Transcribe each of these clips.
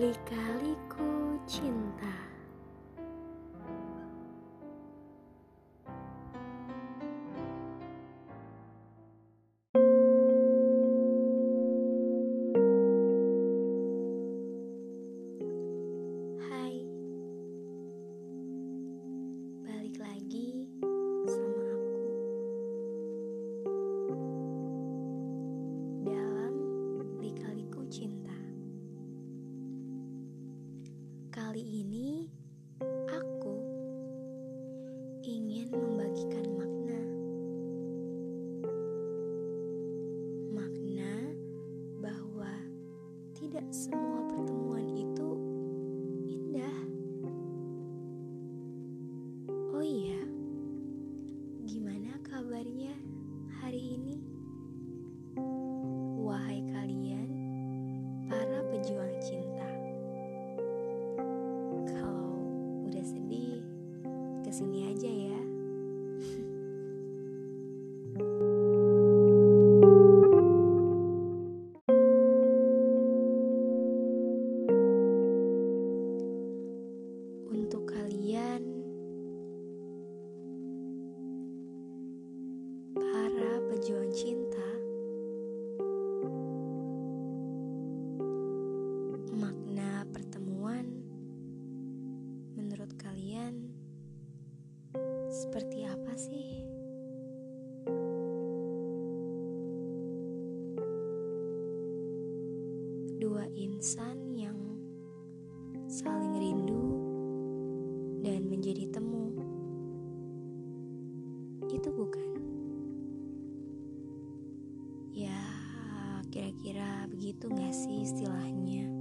Lika-liku cinta. hari ini? Wahai kalian, para pejuang cinta. Kalau udah sedih, ke sini aja ya. Kira-kira begitu gak sih istilahnya?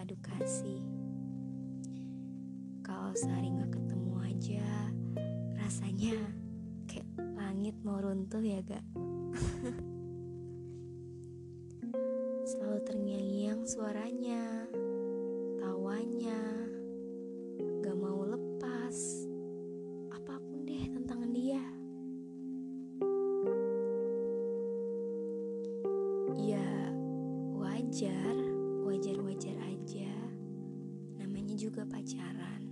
padu kasih. Kalau sehari gak ketemu aja, rasanya kayak langit mau runtuh ya gak? Selalu terngiang-ngiang suaranya, tawanya, gak mau lepas. Apa pun deh tentang dia. Ya, wajar wajar-wajar aja. Namanya juga pacaran.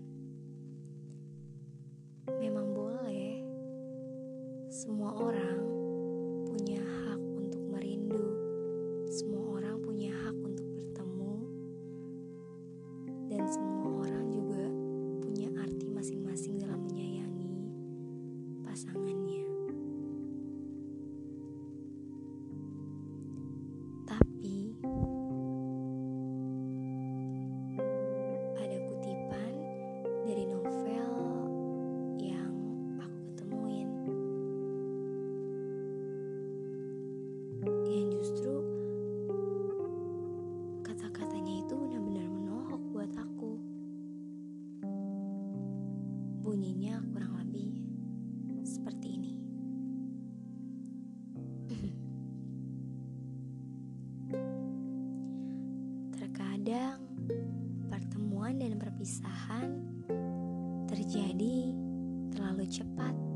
Terkadang pertemuan dan perpisahan terjadi terlalu cepat.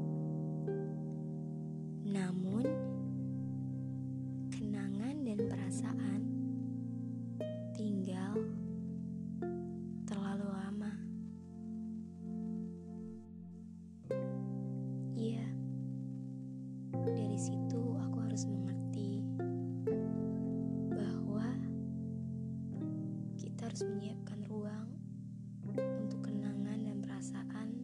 harus menyiapkan ruang untuk kenangan dan perasaan.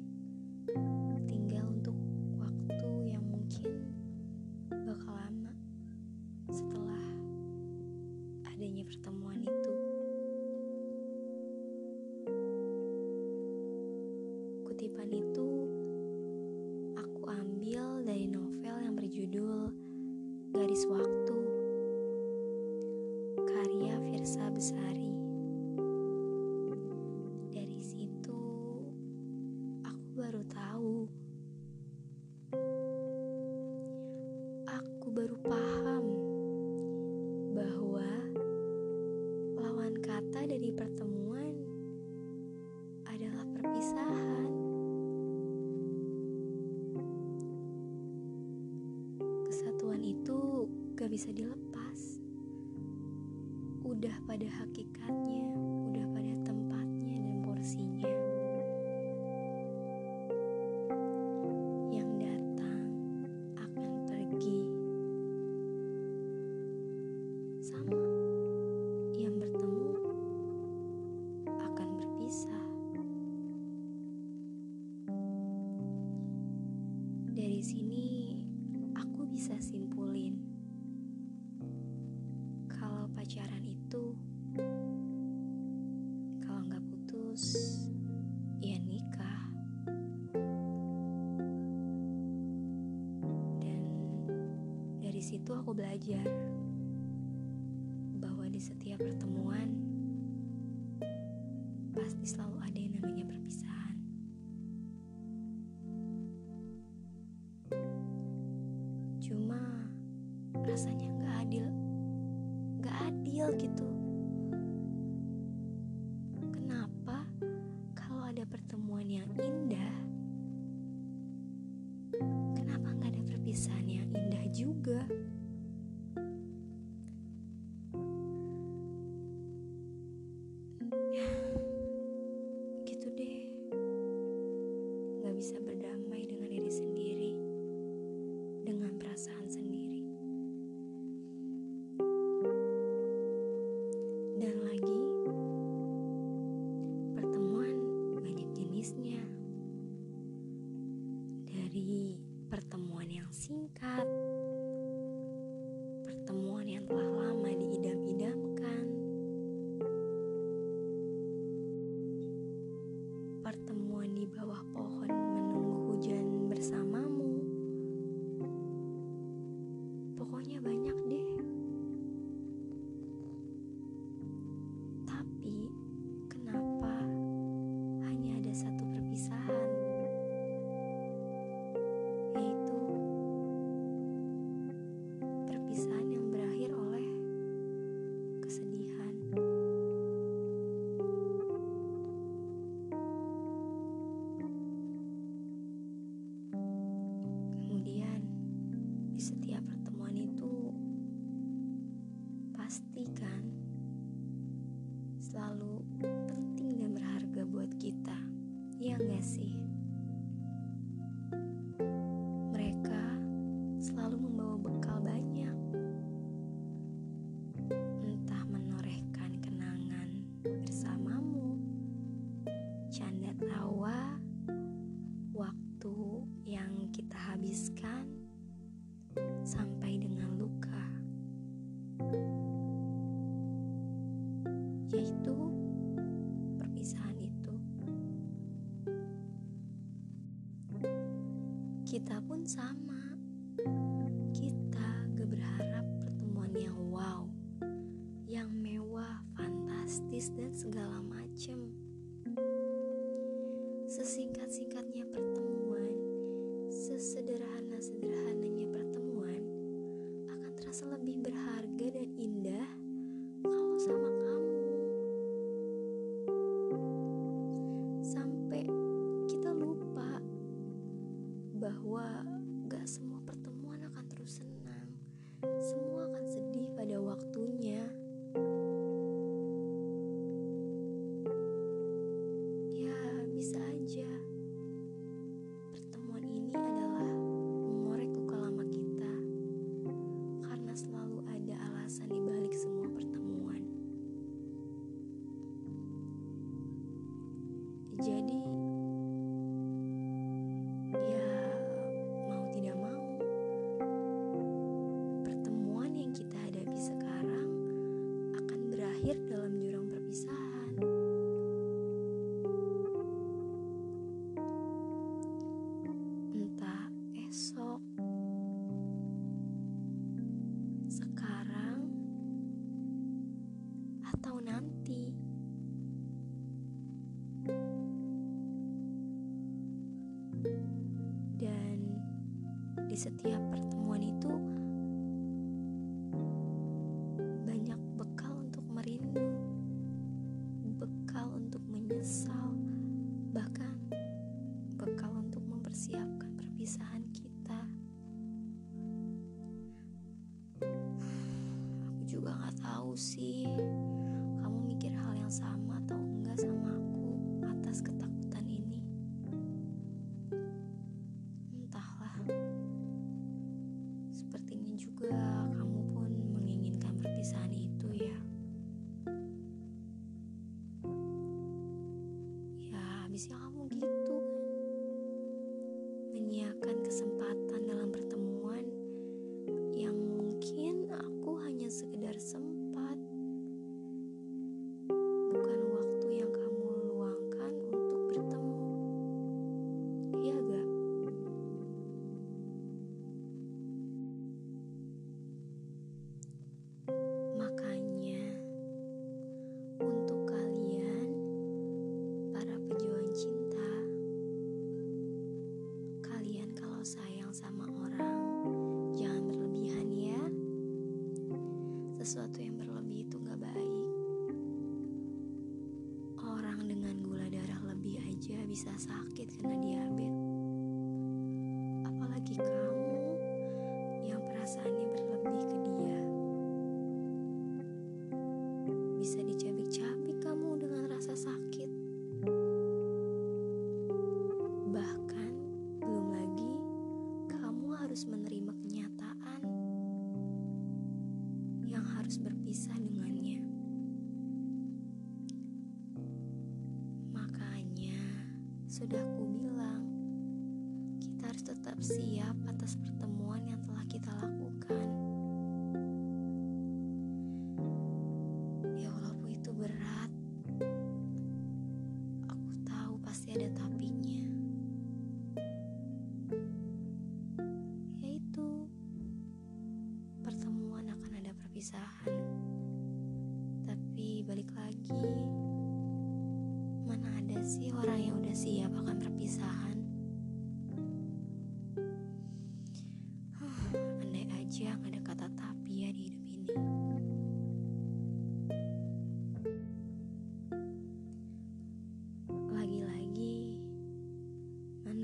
claro. situ aku belajar bahwa di setiap pertemuan pasti selalu ada yang namanya perpisahan. Cuma rasanya nggak adil, nggak adil gitu. Kenapa kalau ada pertemuan yang indah perpisahan yang indah juga. Gitu deh. Gak bisa berdamai dengan diri sendiri, dengan perasaan sendiri. Dan lagi, pertemuan banyak jenisnya. Dari pertemuan yang singkat, pertemuan yang telah pun sama. Kita gak berharap pertemuan yang wow, yang mewah, fantastis, dan segala macem. Sesingkat-singkat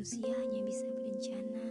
manusia hanya bisa berencana,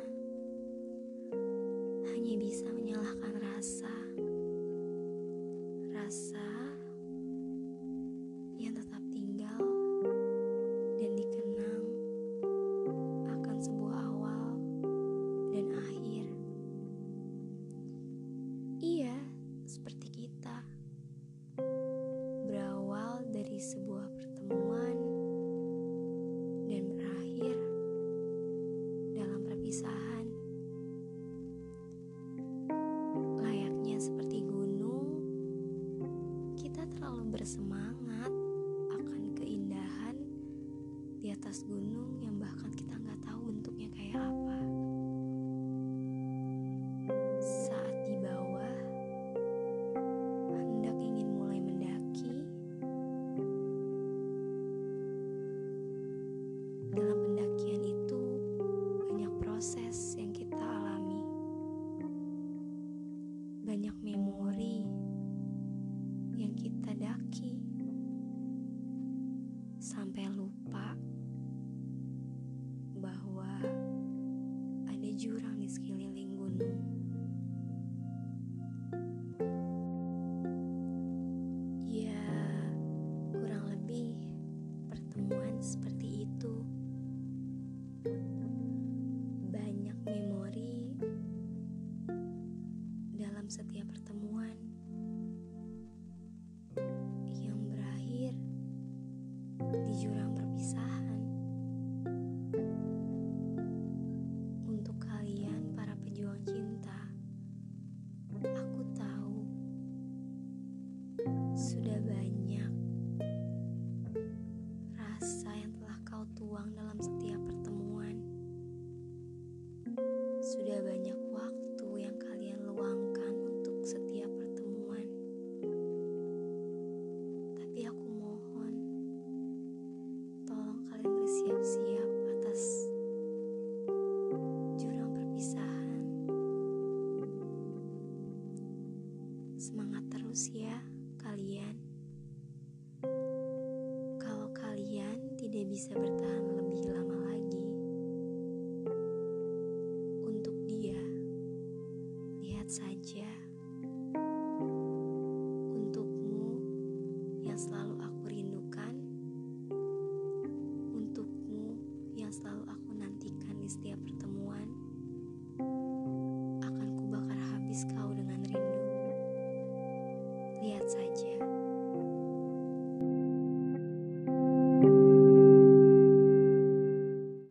setiap pertemuan